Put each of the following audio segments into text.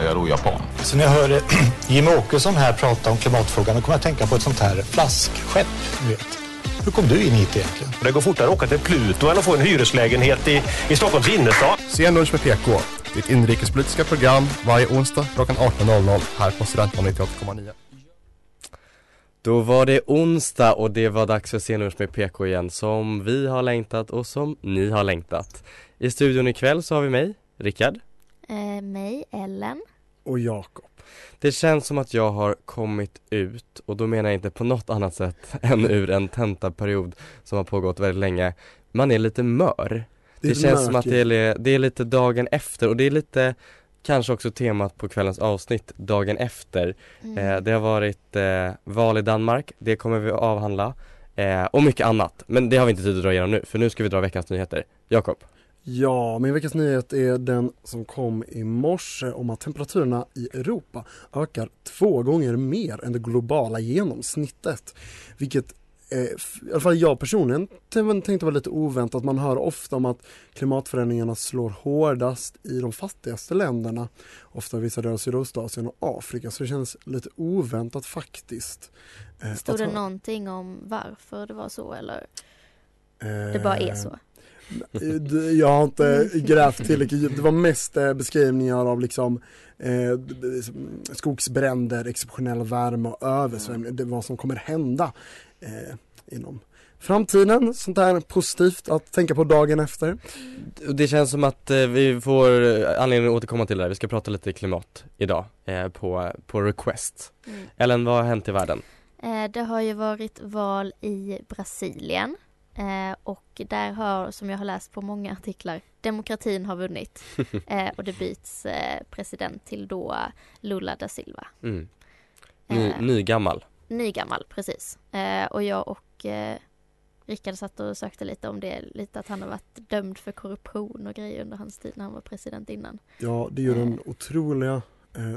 är jag då japan? Så när jag hör eh, Jimmie Åkesson här prata om klimatfrågan då kommer jag att tänka på ett sånt här flaskskepp. Du vet. Hur kom du in hit egentligen? Det går fortare att åka till Pluto än att få en hyreslägenhet i, i Stockholms innerstad. Senlunch med PK, ditt inrikespolitiska program varje onsdag klockan 18.00 här på Studentradion 98,9. Då var det onsdag och det var dags för scenlunch med PK igen som vi har längtat och som ni har längtat. I studion ikväll så har vi mig, Rickard. Eh, mig, Ellen. Och Jakob. Det känns som att jag har kommit ut och då menar jag inte på något annat sätt än ur en tentaperiod som har pågått väldigt länge. Man är lite mör. Det, det känns som att det är, det är lite dagen efter och det är lite kanske också temat på kvällens avsnitt, dagen efter. Mm. Eh, det har varit eh, val i Danmark, det kommer vi att avhandla eh, och mycket annat. Men det har vi inte tid att dra igenom nu, för nu ska vi dra veckans nyheter. Jakob? Ja, min veckans nyhet är den som kom i morse om att temperaturerna i Europa ökar två gånger mer än det globala genomsnittet. Vilket eh, i alla fall jag personligen tänkte var lite oväntat. Man hör ofta om att klimatförändringarna slår hårdast i de fattigaste länderna. Ofta vissa delar av Sydostasien och Afrika. Så det känns lite oväntat faktiskt. Eh, Stod det någonting om varför det var så eller? Eh... Det bara är så? Jag har inte grävt tillräckligt djupt. Det var mest eh, beskrivningar av liksom eh, skogsbränder, exceptionell värme och översvämning. Det vad som kommer hända eh, inom framtiden. Sånt där positivt att tänka på dagen efter. Det känns som att eh, vi får anledning att återkomma till det här. Vi ska prata lite klimat idag eh, på, på request. Mm. Ellen, vad har hänt i världen? Eh, det har ju varit val i Brasilien Eh, och där har, som jag har läst på många artiklar, demokratin har vunnit. Eh, och det byts eh, president till då Lula da Silva. Mm. Ny, eh, nygammal. Nygammal, precis. Eh, och jag och eh, Rickard satt och sökte lite om det, lite att han har varit dömd för korruption och grejer under hans tid när han var president innan. Ja, det är ju den otroliga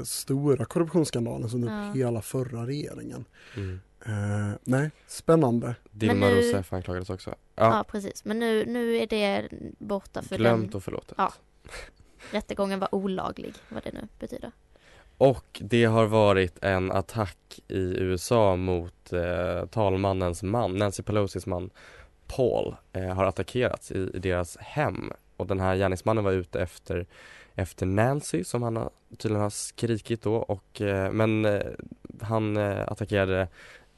stora korruptionsskandalen som ja. hela förra regeringen. Mm. Uh, nej, spännande. Dilma nu... Rousseff anklagades också. Ja. ja, precis. Men nu, nu är det borta för Glömt den... och förlåtet. Ja. Rättegången var olaglig, vad det nu betyder. Och det har varit en attack i USA mot eh, talmannens man, Nancy Pelosis man Paul, eh, har attackerats i, i, deras hem. Och den här gärningsmannen var ute efter, efter Nancy som han har, tydligen har skrikit då och eh, men eh, han eh, attackerade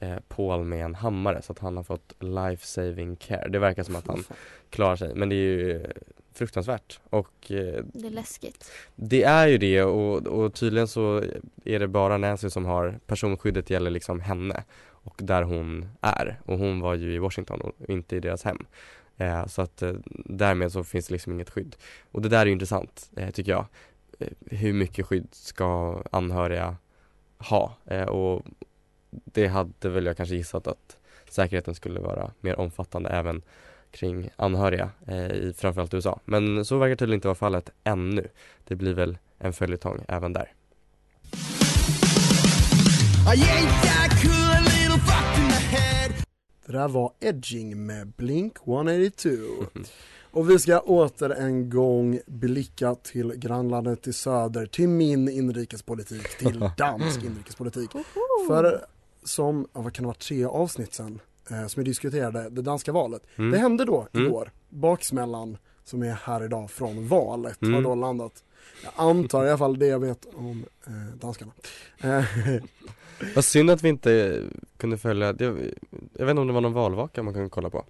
eh, Paul med en hammare så att han har fått life saving care. Det verkar som att han klarar sig men det är ju fruktansvärt och eh, Det är läskigt Det är ju det och, och tydligen så är det bara Nancy som har personskyddet gäller liksom henne och där hon är och hon var ju i Washington och inte i deras hem. Eh, så att eh, därmed så finns det liksom inget skydd. Och det där är intressant eh, tycker jag. Eh, hur mycket skydd ska anhöriga ha? Eh, och det hade väl jag kanske gissat att säkerheten skulle vara mer omfattande även kring anhöriga eh, i framförallt USA. Men så verkar tydligen inte vara fallet ännu. Det blir väl en följetong även där. Det där var Edging med Blink 182. Och vi ska åter en gång blicka till grannlandet i söder, till min inrikespolitik, till dansk inrikespolitik. För som, vad kan det vara, tre avsnitt sen eh, som vi diskuterade det danska valet. Mm. Det hände då mm. igår, baksmällan som är här idag från valet mm. har då landat. Jag antar i alla fall det jag vet om eh, danskarna. Eh, vad synd att vi inte kunde följa, det, jag vet inte om det var någon valvaka man kunde kolla på.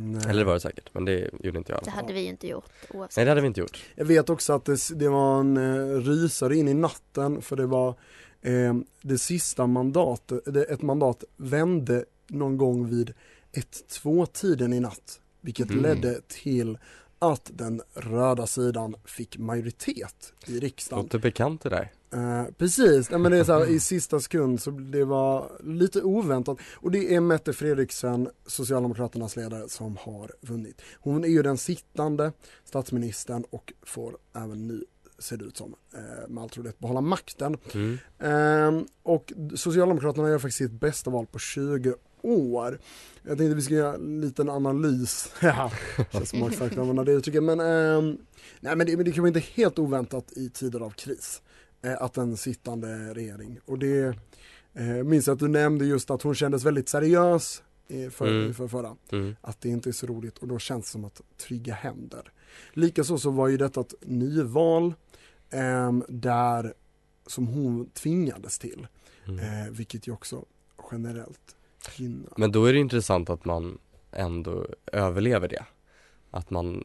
Nej. Eller det var det säkert, men det gjorde inte jag. Det hade vi ju inte gjort oavsett. Nej det hade vi inte gjort. Jag vet också att det, det var en eh, rysare in i natten för det var eh, det sista mandatet, ett mandat vände någon gång vid 1-2 tiden i natt. Vilket mm. ledde till att den röda sidan fick majoritet i riksdagen. Låter bekant det där. Eh, precis, Nej, men det är så här, i sista sekund så det var lite oväntat och det är Mette Fredriksen, Socialdemokraternas ledare, som har vunnit. Hon är ju den sittande statsministern och får även nu ser det ut som, eh, med all trolighet behålla makten. Mm. Eh, och Socialdemokraterna gör faktiskt sitt bästa val på 20 år. Jag tänkte vi ska göra en liten analys. Känns magstarkt att använda det uttrycket. Men, eh, nej, men, det, men det kan vara inte helt oväntat i tider av kris. Eh, att en sittande regering, och det eh, minns att du nämnde just att hon kändes väldigt seriös i för, Mm. för förra. Mm. Att det inte är så roligt och då känns det som att trygga händer. Likaså så var ju detta ett nyval ehm, där som hon tvingades till. Mm. Eh, vilket ju också generellt gynnar. Men då är det intressant att man ändå överlever det. Att man,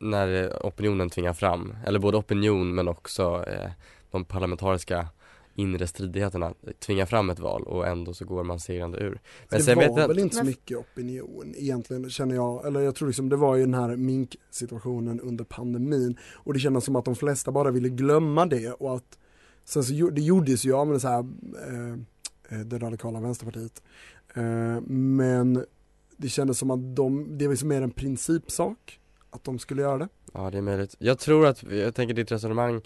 när opinionen tvingar fram, eller både opinion men också eh, de parlamentariska inre stridigheterna tvingar fram ett val och ändå så går man segrande ur. Men det sen var vet jag väl inte så mycket opinion egentligen känner jag, eller jag tror liksom det var ju den här minksituationen under pandemin och det kändes som att de flesta bara ville glömma det och att sen så det gjordes ju av det så här eh, eh, det radikala vänsterpartiet eh, men det kändes som att de, det var liksom mer en principsak att de skulle göra det. Ja det är möjligt. Jag tror att, jag tänker ditt resonemang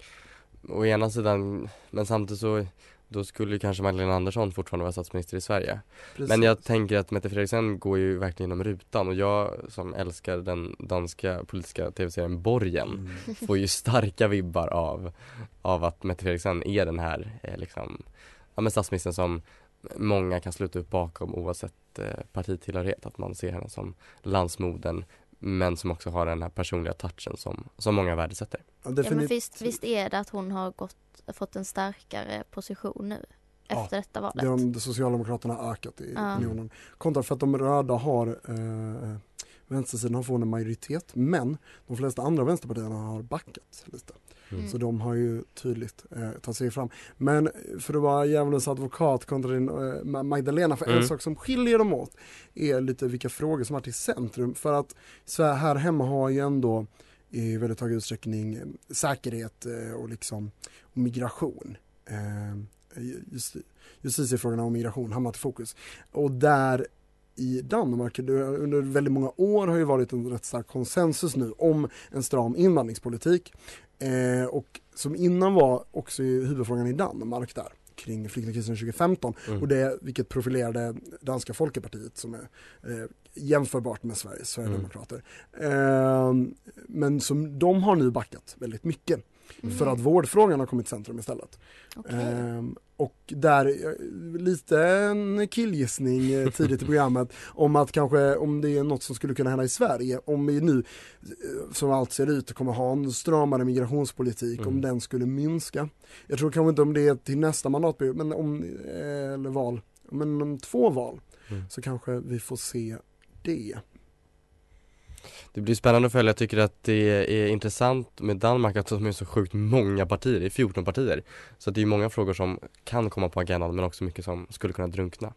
å ena sidan, men samtidigt så då skulle kanske Magdalena Andersson fortfarande vara statsminister i Sverige. Precis. Men jag tänker att Mette Fredriksen går ju verkligen genom rutan och jag som älskar den danska politiska tv-serien Borgen Mm. får ju starka vibbar av, av att Mette Fredriksen är den här eh, liksom, ja men statsministern som många kan sluta upp bakom oavsett eh, partitillhörighet. Att man ser henne som landsmodern men som också har den här personliga touchen som, som många värdesätter. Ja, Ja, men visst, visst är det att hon har gått, fått en starkare position nu Ja, efter detta valet? Det har de Socialdemokraterna har ökat i Ja. opinionen. Kontra för att de röda har, eh, vänstersidan har fått en majoritet, men de flesta andra vänsterpartierna har backat lite. Mm. Så de har ju tydligt eh, tagit sig fram. Men för att vara djävulens advokat kontra din, eh, Ma- Magdalena, för en Mm. sak som skiljer dem åt är lite vilka frågor som har till centrum. För att så här, här hemma har ju ändå i väldigt hög utsträckning eh, säkerhet eh, och liksom och migration. Eh, just, justitiefrågorna och migration hamnat i fokus. Och där i Danmark under väldigt många år har ju varit en rätt stark konsensus nu om en stram invandringspolitik. Eh, och som innan var också huvudfrågan i Danmark där kring flyktingkrisen 2015 Mm. och det vilket profilerade danska folkepartiet som är eh, jämförbart med Sveriges Sverigedemokrater. Eh, men som de har nu backat väldigt mycket Mm. för att vårdfrågan har kommit i centrum istället. Okej. Ehm, och där, eh, lite en killgissning eh, tidigt i programmet om att kanske om det är något som skulle kunna hända i Sverige, om vi nu eh, som allt ser ut kommer ha en stramare migrationspolitik, Mm. om den skulle minska. Jag tror kanske inte om det är till nästa mandatperiod, men om, eller val, men om två val Mm. så kanske vi får se det. Det blir spännande att följa, jag tycker att det är intressant med Danmark att de är så sjukt många partier, det är 14 partier. Så det är många frågor som kan komma på agendan men också mycket som skulle kunna drunkna.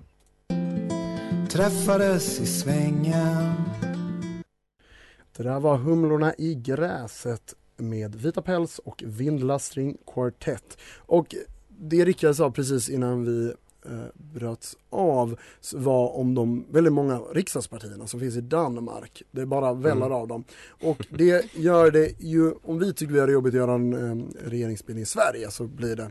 Träffades i svängen Det där var Humlorna i gräset med Vita Päls och Vindla String Quartet. Och det Rickard sa precis innan vi bröts av var om de väldigt många riksdagspartierna som finns i Danmark. Det är bara vällar Mm. av dem. Och det gör det ju, om vi tycker vi har det jobbigt att göra en eh, regeringsbildning i Sverige så blir det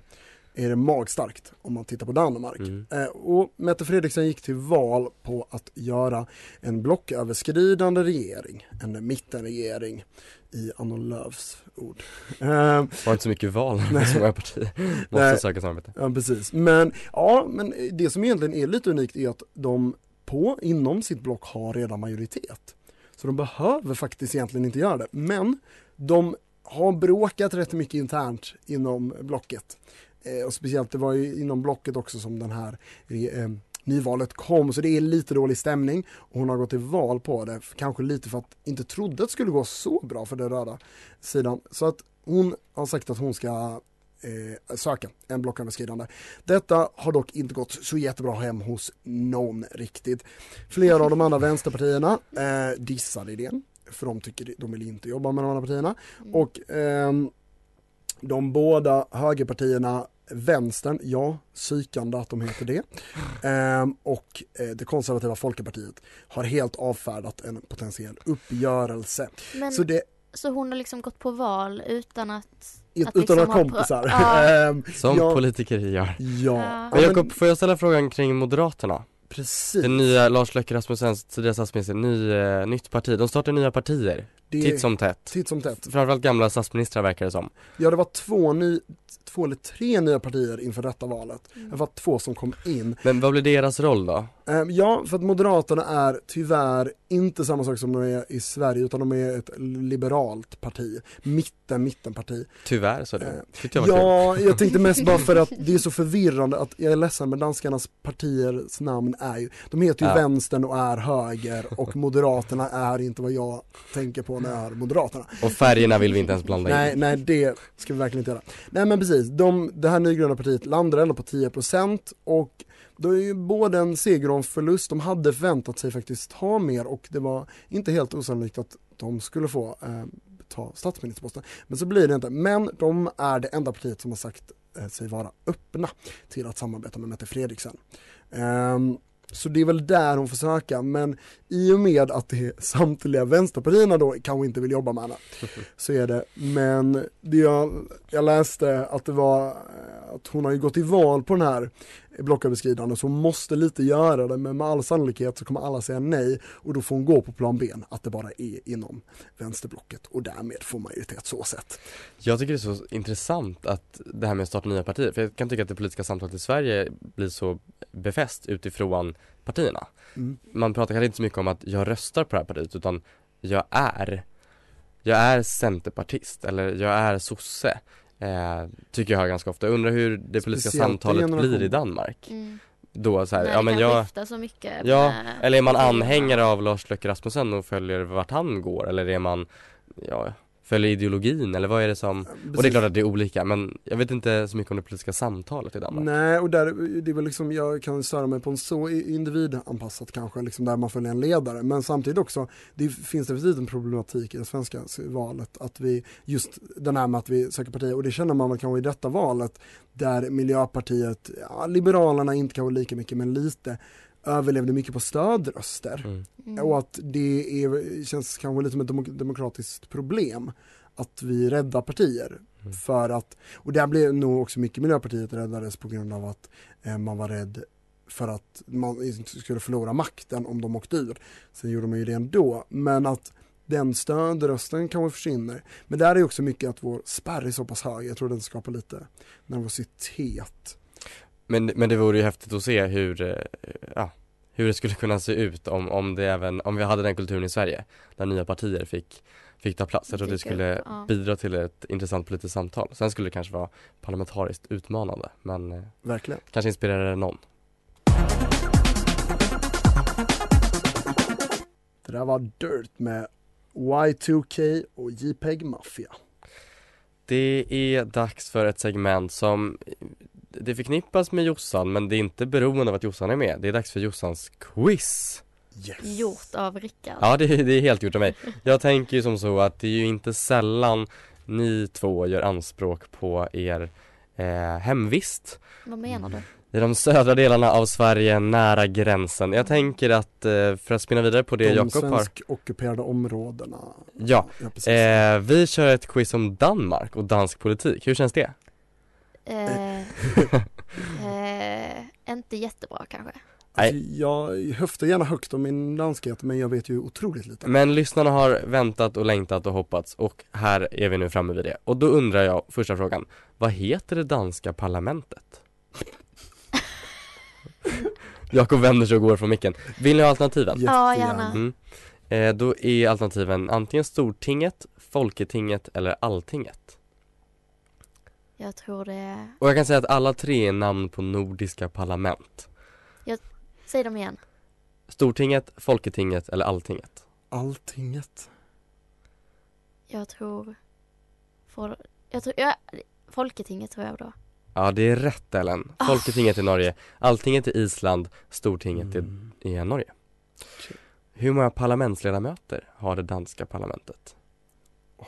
är det magstarkt om man tittar på Danmark. Mm. Eh, och Mette Fredriksen gick till val på att göra en blocköverskridande regering, en mittenregering i Anno Lööfs ord. Var inte så mycket val när så många partier. Måste Nej. söka samarbete. Ja precis, men ja, men det som egentligen är lite unikt är att de på, inom sitt block har redan majoritet. Så de behöver faktiskt egentligen inte göra det, men de har bråkat rätt mycket internt inom blocket. Eh, och speciellt det var ju inom blocket också som den här eh, nyvalet kom, så det är lite dålig stämning och hon har gått till val på det, kanske lite för att inte trodde att det skulle gå så bra för den röda sidan. Så att hon har sagt att hon ska eh, söka en blocköverskridande. Detta har dock inte gått så jättebra hem hos någon riktigt. Flera av de andra vänsterpartierna eh, dissade idén, för de tycker de vill inte jobba med de andra partierna. Mm. Och ehm, de båda högerpartierna vänstern, ja, psykande att de heter det. Ehm, och eh, det konservativa Folkpartiet har helt avfärdat en potentiell uppgörelse. Men, Så det, så hon har liksom gått på val utan att... att utan liksom att ha ha kompisar. Ja. Ehm, Som ja, politiker gör ja. Ja. Men Jakob, får jag ställa frågan kring Moderaterna? precis. Den nya Lars Løkke Rasmussens tidigare statsminister, ny, eh, nytt parti, de startar nya partier, det, titt som tätt titt som tätt. Framförallt gamla statsministrar verkar det som Ja det var två, ny, två eller tre nya partier inför detta valet. Mm. Det var två som kom in. Men vad blir deras roll då? Ehm, Ja, för att Moderaterna är tyvärr inte samma sak som de är i Sverige utan de är ett liberalt parti. Mitten, mittenparti. Tyvärr sa du, Eh, tyckte jag var kul Ja, jag tänkte mest bara för att det är så förvirrande att jag är ledsen men danskarnas partiers namn är ju, de heter ju Ja. vänstern och är höger och Moderaterna är inte vad jag tänker på när jag hör Moderaterna. Och färgerna vill vi inte ens blanda Nej, in nej det ska vi verkligen inte göra. Nej men precis, de, det här nygröna partiet landar ändå på 10% och då är ju både en seger och en förlust, de hade förväntat sig faktiskt ha mer och det var inte helt osannolikt att de skulle få eh, ta statsministerposten. Men så blir det inte, men de är det enda partiet som har sagt eh, sig vara öppna till att samarbeta med Mette Fredriksen. Ehm, så det är väl där hon får söka, men i och med att det samtliga vänsterpartierna då kanske inte vill jobba med henne, så är det. Men det jag, jag läste att det var, eh, att hon har ju gått i val på den här blocköverskridande så hon måste lite göra det men med all sannolikhet så kommer alla säga nej och då får hon gå på plan B, att det bara är inom vänsterblocket och därmed får majoritet så sett. Jag tycker det är så intressant att det här med att starta nya partier, för jag kan tycka att det politiska samtalet i Sverige blir så befäst utifrån partierna. Mm. Man pratar kanske inte så mycket om att jag röstar på det här partiet utan jag är, jag är centerpartist eller jag är sosse. Eh, tycker jag hör ganska ofta. Jag undrar hur det politiska Speciellt samtalet blir i generation. Danmark. Mm. Då så här, ja men jag, så mycket ja, med eller är man anhängare av Lars Løkke Rasmussen och följer vart han går eller är man, ja, följer ideologin eller vad är det som, och det är Precis. klart att det är olika men jag vet inte så mycket om det politiska samtalet i Danmark. Nej, och där, det är väl liksom, jag kan störa mig på en så individanpassat kanske, liksom där man följer en ledare. Men samtidigt också, det finns definitivt en problematik i det svenska valet, att vi, just den här med att vi söker partier, och det känner man väl kanske i detta valet, där Miljöpartiet, ja, Liberalerna inte kanske lika mycket, men lite, överlevde mycket på stödröster. Mm. Mm. Och att det är, känns kanske lite som ett demok- demokratiskt problem att vi räddar partier. Mm. För att, och där blev nog också mycket Miljöpartiet räddades på grund av att eh, man var rädd för att man skulle förlora makten om de åkte ur. Sen gjorde man ju det ändå, men att den stödrösten kanske försvinner. Men där är också mycket att vår spärr är så pass hög, jag tror den skapar lite nervositet. Men, men det vore ju häftigt att se hur, eh, ja, hur det skulle kunna se ut om, om det även, om vi hade den kulturen i Sverige där nya partier fick, fick ta plats. Jag tror att det skulle ja. bidra till ett intressant politiskt samtal. Sen skulle det kanske vara parlamentariskt utmanande men eh, Verkligen. kanske inspirerar någon. Det där var Dirt med Y2K och JPEG Mafia. Det är dags för ett segment som det förknippas med Jossan men det är inte beroende av att Jossan är med. Det är dags för Jossans quiz. Yes. Gjort av Rickard. Ja det, det är helt gjort av mig. Jag tänker ju som så att det är ju inte sällan ni två gör anspråk på er eh, hemvist Vad menar du? i de södra delarna av Sverige nära gränsen. Jag tänker att eh, för att spinna vidare på det De Jakob har svensk-ockuperade områdena. Ja, precis. eh, vi kör ett quiz om Danmark och dansk politik. Hur känns det? Eh, eh, inte jättebra kanske. Alltså, jag höftar gärna högt om min danskhet men jag vet ju otroligt lite. Men lyssnarna har väntat och längtat och hoppats och här är vi nu framme vid det. Och då undrar jag, första frågan, vad heter det danska parlamentet? Jakob vänder sig och går från micken. Vill ni ha alternativen? Ja, gärna. Mm. Eh, då är alternativen antingen Stortinget, Folketinget eller Alltinget. Jag tror det Och jag kan säga att alla tre är namn på nordiska parlament. Säg dem igen. Stortinget, Folketinget eller Alltinget. Alltinget. Jag tror Fol- Jag tror, ja, Folketinget tror jag då. Ja det är rätt Ellen. Folketinget i Norge, Alltinget i Island, Stortinget i, i Norge. Hur många parlamentsledamöter har det danska parlamentet?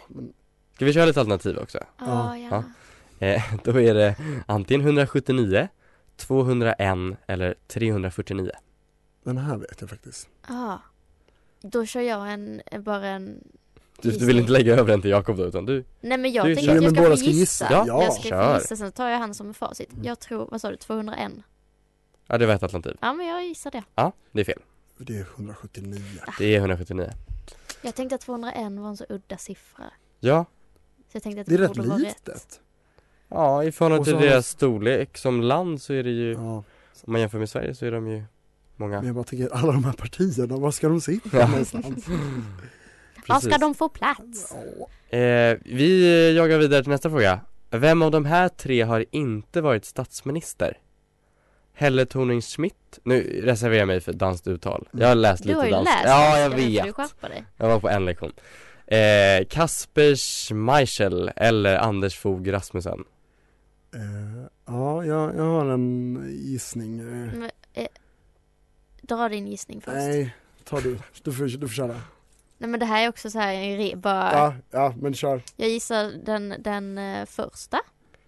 men- Ska vi köra lite alternativ också? Ja, gärna. Eh, då är det antingen 179, 201 eller 349. Den här vet jag faktiskt. Ja. Då kör jag en, bara en Du, du vill inte lägga över den till Jakob då utan du? Nej men jag Du tänker kör. att jag ska få ska gissa. gissa. Ja. Jag ska Kör. få gissa, sen tar jag han som facit. Jag tror, vad sa du, 201? Ja det var ett alternativ. Ja men jag gissar det. Ja, det är fel. Det är 179. Det är 179. Jag tänkte att 201 var en så udda siffra. Ja, Så jag tänkte att Det är det, rätt borde vara rätt. Ja i förhållande till deras storlek som land så är det ju, Ja. om man jämför med Sverige så är de ju många. Men jag bara tänker, alla de här partierna, var ska de sitta Ja. någonstans? Var ska de få plats? Eh, vi jagar vidare till nästa fråga. Vem av de här tre har inte varit statsminister? Helle Thorning Schmidt, nu reserverar jag mig för danskt uttal. Jag har läst Du lite har ju danskt. läst Ja, jag vet. Jag var på en lektion. Eh, Kasper Schmeichel eller Anders Fogh Rasmussen? Eh, ja, jag, jag har en gissning. Eh, Men, eh, dra din gissning först. Nej. nej, ta du. Du får, du får köra. men det här är också så här bara, Ja, ja, men kör. jag gissar den, den eh, första.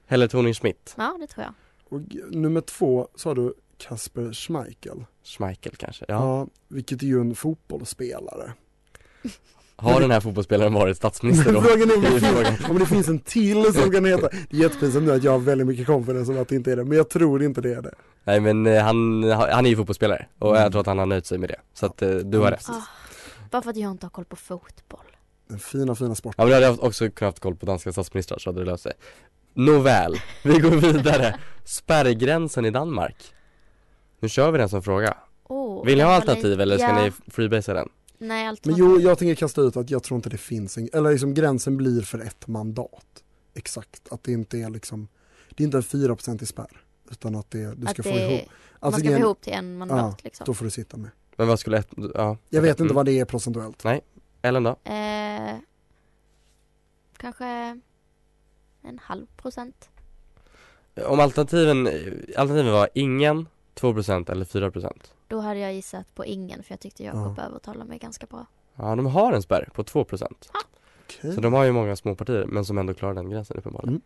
Helle Thorning Schmidt? Ja det tror jag. Och nummer två sa du Kasper Schmeichel. Schmeichel kanske? Ja. Ja. vilket är ju en fotbollsspelare. Har den här fotbollsspelaren varit statsminister då? Frågan är om Det finns, om det finns en till som kan heta, det är jättepinsamt nu att jag har väldigt mycket confidence om att det inte är det, men jag tror inte det är det. Nej men eh, han, han är ju fotbollsspelare och Mm. jag tror att han har nöjt sig med det. Så att eh, du har Mm, rätt. Ah, bara för att jag inte har koll på fotboll. Den fina, fina sporten. Ja men då hade jag också kunnat haft koll på danska statsministrar så hade det löst sig. Nåväl, vi går vidare. Spärrgränsen i Danmark. Nu kör vi den som fråga. Oh, Vill ni ha alternativ eller ska ja, ni freebasea den? Nej Men alternativ. jo, jag tänker kasta ut att jag tror inte det finns en, eller liksom gränsen blir för ett mandat. Exakt, att det inte är liksom, det är inte en 4% spärr. Utan att det, du att ska det, få ihop, man alltså ska det är få ihop till en mandat liksom. då får du sitta med. Men vad skulle ett, ja Jag vet inte Mm. vad det är procentuellt. Ellen då? Eh, kanske en halv procent. Om alternativen, alternativen var ingen, 2% eller 4% Då hade jag gissat på ingen för jag tyckte Jakob Ja. övertalade mig ganska bra. Ja de har en spärr på 2% Okej. Så de har ju många små partier men som ändå klarar den gränsen uppenbarligen Mm.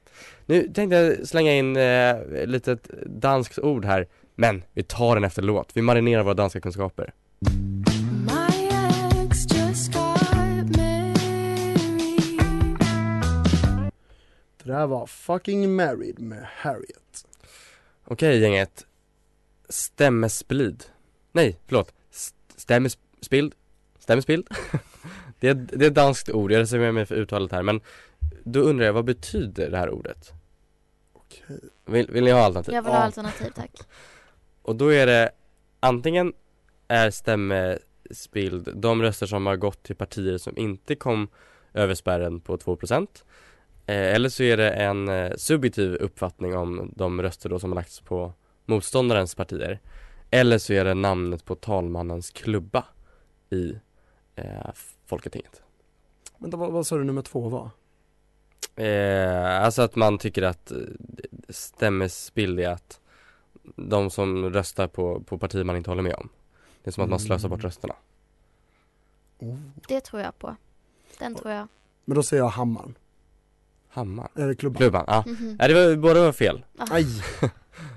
Nu tänkte jag slänga in eh, lite ett danskt ord här Men vi tar den efter låt, vi marinerar våra danska kunskaper Det där var Fucking Married med Harriet. Okej gänget Stämmesplid Nej, förlåt St- Stämmespild Stämmespild det, är, det är ett danskt ord, jag reserverar mig för uttalet här men Då undrar jag, vad betyder det här ordet? Okej. Vill, vill ni ha alternativ? Jag vill ha alternativ tack. Och då är det antingen är stämmespild de röster som har gått till partier som inte kom över spärren på 2% eh, Eller så är det en eh, subjektiv uppfattning om de röster då som har lagts på motståndarens partier Eller så är det namnet på talmannens klubba i eh, Folketinget Vänta, vad, vad sa du nummer två var? eh, Alltså att man tycker att eh, stämmespild är att de som röstar på, på partier man inte håller med om Det är som att man slösar bort Mm. rösterna Oh. Det tror jag på. Den tror jag. Men då säger jag hammaren. Hammar Eller klubban. Klubban, ja. Mhm. Nej det var, båda var fel Aj!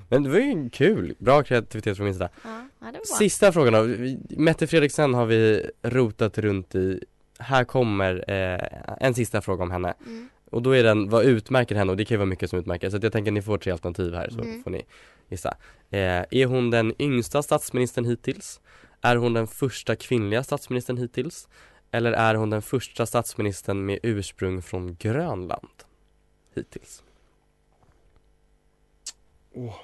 Men det var ju kul, bra kreativitet från min sida Ja, ja, det var bra. Sista frågan då, Mette Fredriksen har vi rotat runt i Här kommer eh, en sista fråga om henne Mm. Och då är den, vad utmärker henne? Och det kan ju vara mycket som utmärker Så jag tänker att ni får tre alternativ här så Mm. får ni gissa eh, Är hon den yngsta statsministern hittills? Är hon den första kvinnliga statsministern hittills? Eller är hon den första statsministern med ursprung från Grönland? Hittills Åh.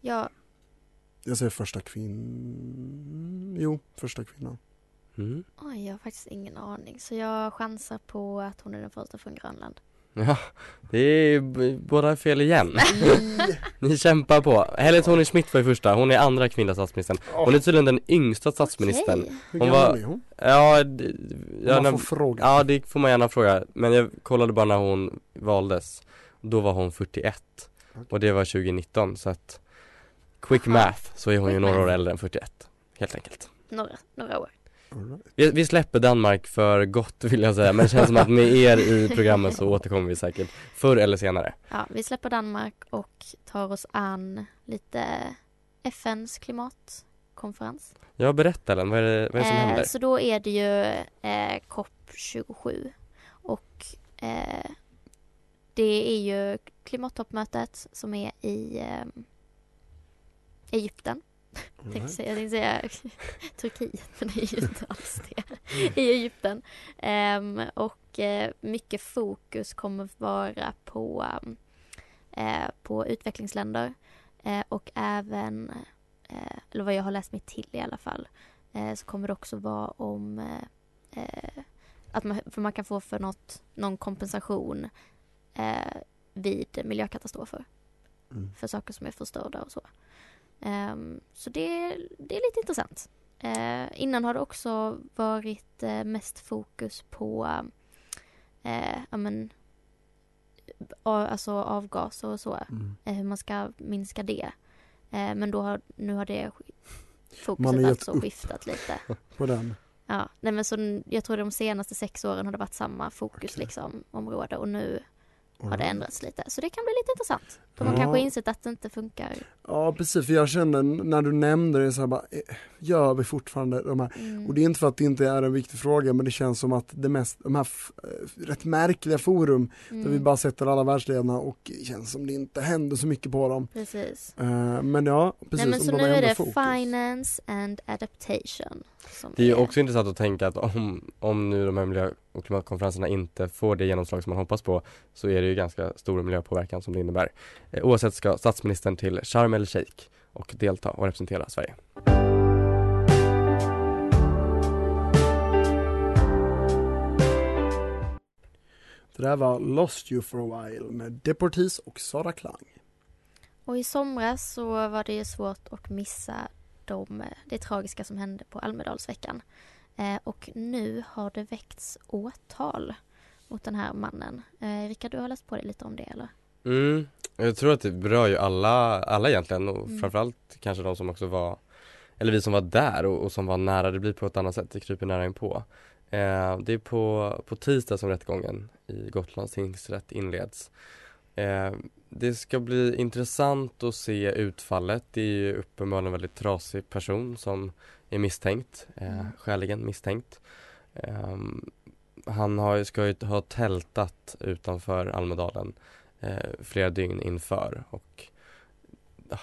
Ja, Jag säger första kvinn... Jo, första kvinnan. mm. oj, jag har faktiskt ingen aning. Så jag chansar på att hon är den första från Grönland. Ja, det är båda fel igen. Ni kämpar på. Helle Thorning Schmidt var ju första, hon är andra kvinnliga statsministern. Hon är tydligen den yngsta statsministern. Hur Hon gammal var- är hon? Ja, d- ja, man får fråga. ja det får man gärna fråga. Men jag kollade bara när hon valdes. Då var hon 41 Och det var 2019 så att Quick math så är hon ju några år äldre än 41 Helt enkelt. Några, några år. Vi, vi släpper Danmark för gott vill jag säga men det känns som att med er i programmet så återkommer vi säkert förr eller senare. Ja, vi släpper Danmark och tar oss an lite FNs klimatkonferens. Ja berätta Ellen, vad är det, vad är det som Eh, händer? Så då är det ju eh, COP27 och eh, det är ju klimattoppmötet som är i eh, Egypten. Jag tänkte säga, jag tänkte säga Turkiet, men det är ju inte alls det. I Egypten. Ehm, och eh, mycket fokus kommer vara på, eh, på utvecklingsländer eh, och även, eller vad jag har läst mig till i alla fall, så kommer det också vara om att man, för man kan få för något, någon kompensation vid miljökatastrofer Mm. för saker som är förstörda och så. Ehm, så det, det är lite intressant. Eh, innan har det också varit eh, mest fokus på eh, ja, men, a, alltså avgaser och så. Mm. Eh, hur man ska minska det. Eh, men då har, nu har det fokuset alltså upp. skiftat lite. På den. Ja, nej men så jag tror de senaste sex åren har det varit samma fokus liksom, område och nu har det Alright. ändrats lite. Så det kan bli lite intressant. De har Ja. kanske insett att det inte funkar. Ja precis, för jag kände när du nämnde det så här bara, eh, gör vi fortfarande de här, Mm. och det är inte för att det inte är en viktig fråga men det känns som att det mest, de här eh, rätt märkliga forum där Mm. vi bara sätter alla världsledarna och det känns som det inte händer så mycket på dem. Precis. Eh, men ja, precis, nej men så de nu är det fokus. finance and adaptation. Som Det är ju också intressant att tänka att om, om nu de här miljö och klimatkonferenserna inte får det genomslag som man hoppas på så är det ju ganska stor miljöpåverkan som det innebär. Eh, oavsett ska statsministern till Sharm el Sheikh och delta och representera Sverige. Det där var Lost You for a while med Deportees och Sara Klang. Och i somras så var det ju svårt att missa de, det tragiska som hände på Almedalsveckan. Eh, och nu har det väckts åtal mot den här mannen. Eh, Rickard, du har läst på dig lite om det eller? Mm, jag tror att det berör ju alla, alla egentligen och Mm. framförallt kanske de som också var eller vi som var där och, och som var nära, det blir på ett annat sätt, det kryper nära in på. Eh, det är på, på tisdag som rättegången i Gotlands tingsrätt inleds. Eh, det ska bli intressant att se utfallet. Det är ju uppenbarligen en väldigt trasig person som är misstänkt, eh, Mm. skäligen misstänkt. Ehm, han har, ska ju ha tältat utanför Almedalen eh, flera dygn inför och ja,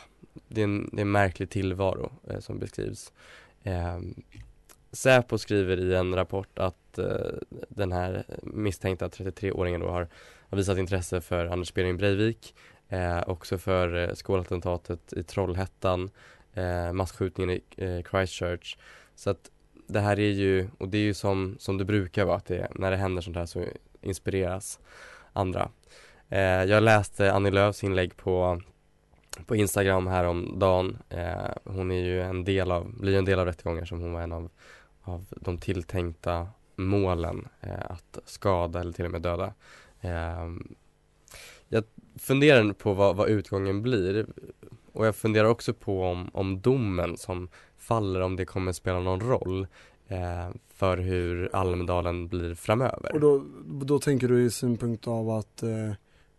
det, är en, det är en märklig tillvaro eh, som beskrivs. Eh, Säpo skriver i en rapport att eh, den här misstänkta 33-åringen då har, har visat intresse för Anders Behring Breivik, eh, också för eh, skolattentatet i Trollhättan, eh, masskjutningen i eh, Christchurch. Så att det här är ju, och det är ju som, som det brukar vara, att det, när det händer sånt här så inspireras andra. Eh, jag läste Annie Lööfs inlägg på, på Instagram häromdagen. Eh, hon är ju en del av, blir en del av rättegången som hon var en av, av de tilltänkta målen eh, att skada eller till och med döda. Eh, jag funderar på vad, vad utgången blir och jag funderar också på om, om domen som faller, om det kommer spela någon roll eh, för hur Almedalen blir framöver. Och då, då tänker du i synpunkt av att eh,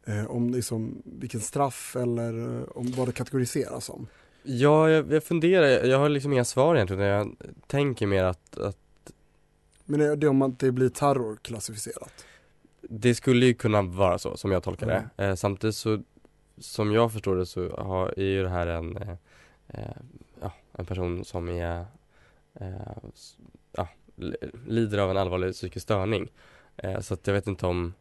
eh, om liksom vilken straff eller eh, om vad det kategoriseras som? Ja, jag, jag funderar, jag har liksom inga svar egentligen. Jag tänker mer att, att Men är det om att det blir terrorklassificerat? Det skulle ju kunna vara så, som jag tolkar det. Eh, samtidigt så, som jag förstår det så har, är ju det här en, eh, eh, ja, en person som är, eh, ja, li- lider av en allvarlig psykisk störning. Eh, så att jag vet inte om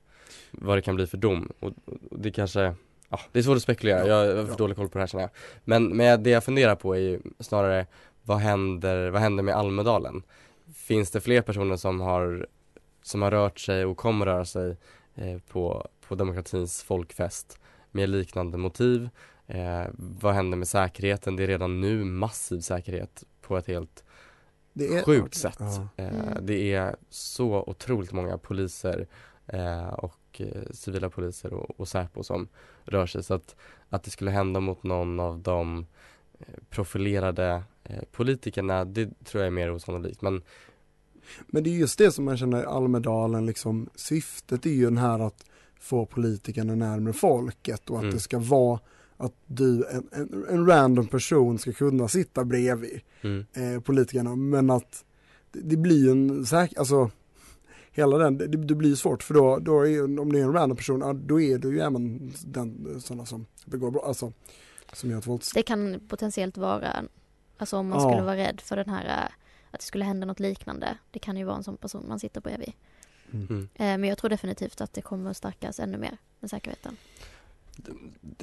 vad det kan bli för dom. Och, och det kanske, ja, det är svårt att spekulera. Jag, har för dålig koll på det här känner jag. Men, men det jag funderar på är ju snarare, vad händer, vad händer med Almedalen? Finns det fler personer som har som har rört sig och kommer röra sig eh, på, på demokratins folkfest med liknande motiv. Eh, vad händer med säkerheten? Det är redan nu massiv säkerhet på ett helt Det är- sjukt sätt. ja. Eh, Mm. det är så otroligt många poliser eh, och eh, civila poliser och, och Säpo som rör sig. Så att, att det skulle hända mot någon av de eh, profilerade eh, politikerna, det tror jag är mer osannolikt. Men Men det är just det som man känner i Almedalen, liksom, syftet är ju den här att få politikerna närmare folket och att Mm. det ska vara att du, en, en, en random person ska kunna sitta bredvid Mm. eh, politikerna men att det, det blir ju en säker, alltså hela den, det, det blir svårt för då, då är, ju- om det är en random person, ja, då är det ju även den, sådana som begår brott, alltså som gör ett vålds... Det kan potentiellt vara, alltså om man Ja. skulle vara rädd för den här, eh, att det skulle hända något liknande. Det kan ju vara en sån person man sitter bredvid. Mm. Eh, Men jag tror definitivt att det kommer att stärkas ännu mer med säkerheten.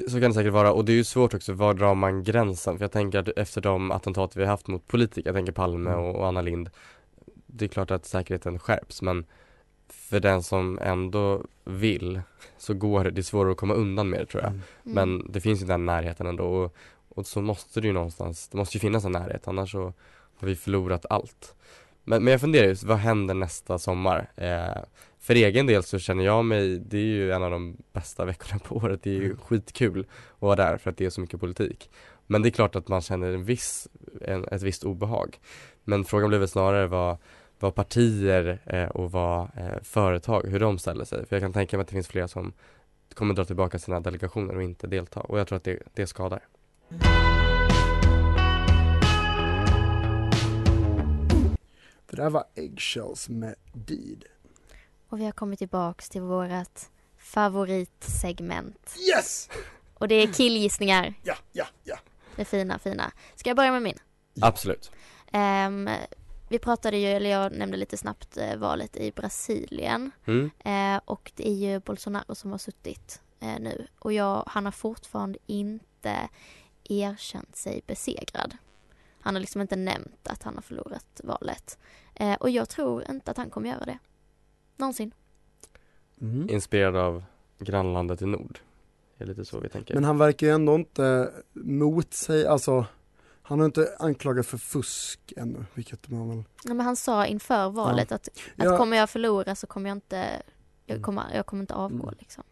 Så kan det säkert vara och det är ju svårt också, var drar man gränsen? För jag tänker att efter de attentat vi har haft mot politiker, jag tänker Palme Mm. och, Anna Lind Det är klart att säkerheten skärps men för den som ändå vill så går det, det är svårare att komma undan med det tror jag. Mm. Men det finns ju den närheten ändå och, och så måste det ju någonstans, det måste ju finnas en närhet annars så har vi förlorat allt. Men, men jag funderar just, vad händer nästa sommar? Eh, för egen del så känner jag mig, det är ju en av de bästa veckorna på året, det är ju Mm. skitkul att vara där för att det är så mycket politik. Men det är klart att man känner en viss, en, ett visst obehag. Men frågan blir väl snarare vad, vad partier eh, och vad eh, företag, hur de ställer sig. För jag kan tänka mig att det finns flera som kommer dra tillbaka sina delegationer och inte delta och jag tror att det, det skadar. Det där var Eggshells med Deed. Och vi har kommit tillbaks till vårat favoritsegment. Yes! Och det är killgissningar. Ja, ja, ja. Det fina, fina. Ska jag börja med min? Absolut. Ehm, vi pratade ju, eller jag nämnde lite snabbt eh, valet i Brasilien. Mm. Eh, och det är ju Bolsonaro som har suttit eh, nu. Och jag, han har fortfarande inte erkänt sig besegrad. Han har liksom inte nämnt att han har förlorat valet. Eh, och jag tror inte att han kommer göra det. Någonsin. Mm. Inspirerad av grannlandet i nord. Det är lite så vi tänker. Men han verkar ju ändå inte mot sig, alltså han har inte anklagat för fusk ännu, vilket man väl Nej, men han sa inför valet att, att Ja. kommer jag förlora så kommer jag inte, jag Mm. kommer, jag kommer inte avgå Mm. liksom.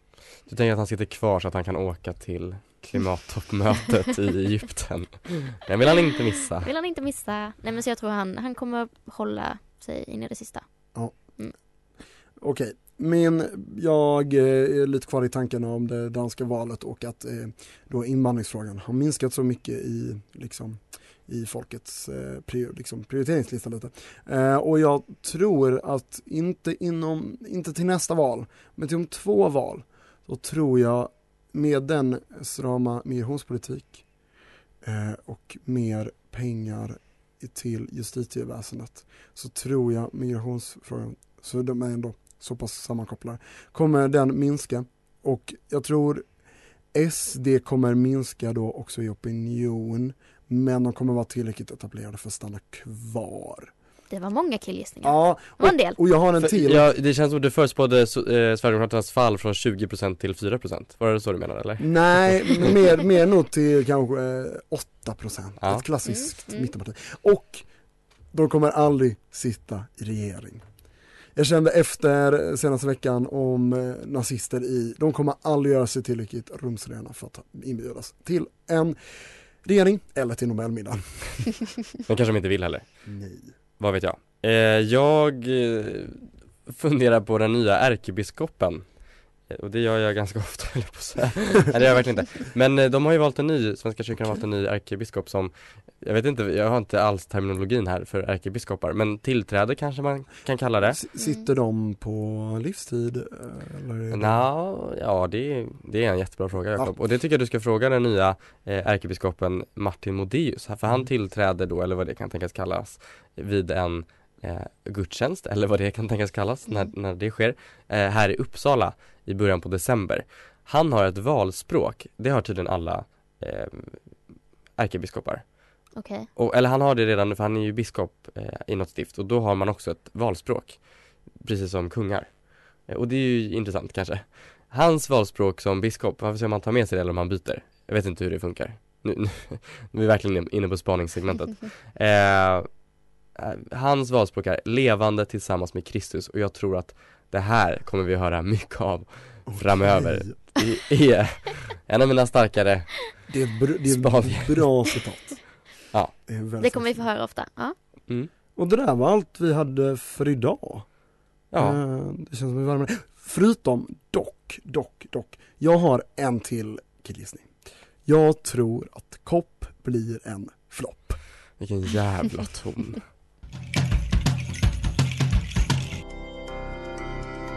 Du tänker att han sitter kvar så att han kan åka till klimattoppmötet i Egypten. Den vill han inte missa. Vill han inte missa. Nej men så jag tror han, han kommer hålla sig in i det sista. Okej, men jag eh, är lite kvar i tanken om det danska valet och att eh, då invandringsfrågan har minskat så mycket i, liksom, i folkets eh, prior, liksom, prioriteringslista lite. Eh, och jag tror att inte inom, inte till nästa val, men till om två val, så tror jag med den strama migrationspolitik eh, och mer pengar till justitieväsendet så tror jag migrationsfrågan, så de är ändå så pass sammankopplade, kommer den minska och jag tror SD kommer minska då också i opinion men de kommer vara tillräckligt etablerade för att stanna kvar. Det var många killgissningar. Ja, Det var en del. och jag har en till. ja, det känns som att du förutspådde eh, Sverigedemokraternas fall från 20% till 4% Var det så du menade eller? Nej, mer, mer nog till kanske eh, 8 procent. Ja. Ett klassiskt Mm, mm. mittenparti. Och de kommer aldrig sitta i regering. Jag kände efter senaste veckan om eh, nazister i, de kommer aldrig göra sig tillräckligt rumsrena för att inbjudas till en regering eller till Nobelmiddag. Men kanske de inte vill heller Nej. Vad vet jag? Eh, jag eh, funderar på den nya ärkebiskopen och det gör jag ganska ofta höll jag på att säga. Nej det gör jag verkligen inte. Men eh, de har ju valt en ny, Svenska kyrkan har valt en ny ärkebiskop som Jag vet inte, jag har inte alls terminologin här för ärkebiskopar Men tillträde kanske man kan kalla det. S- Sitter de på livstid? eh, Eller Nå, ja det, är- det är en jättebra fråga Jakob. Och det tycker jag du ska fråga den nya eh, ärkebiskopen Martin Modéus för han tillträder då, eller vad det kan tänkas kallas vid en eh, gudstjänst eller vad det kan tänkas kallas när, när det sker eh, här i Uppsala i början på december. Han har ett valspråk, det har tydligen alla eh, ärkebiskopar. Och, eller han har det redan nu för han är ju biskop eh, i något stift och då har man också ett valspråk Precis som kungar. Eh, Och det är ju intressant kanske. Hans valspråk som biskop, varför ska man ta med sig det eller om man byter? Jag vet inte hur det funkar. Nu, nu, nu är vi verkligen inne på spaningssegmentet. Eh, eh, Hans valspråk är levande tillsammans med Kristus och jag tror att det här kommer vi höra mycket av framöver Det är en av mina starkare Det är ett, br- det är ett bra citat. Ja. Det, Det kommer vi få höra ofta. Ja. Mm. Och det där var allt vi hade för idag. Ja. Eh, Det känns som vi var med. Förutom dock, dock, dock. Jag har en till killgissning. Jag tror att kopp blir en flopp. Vilken jävla ton.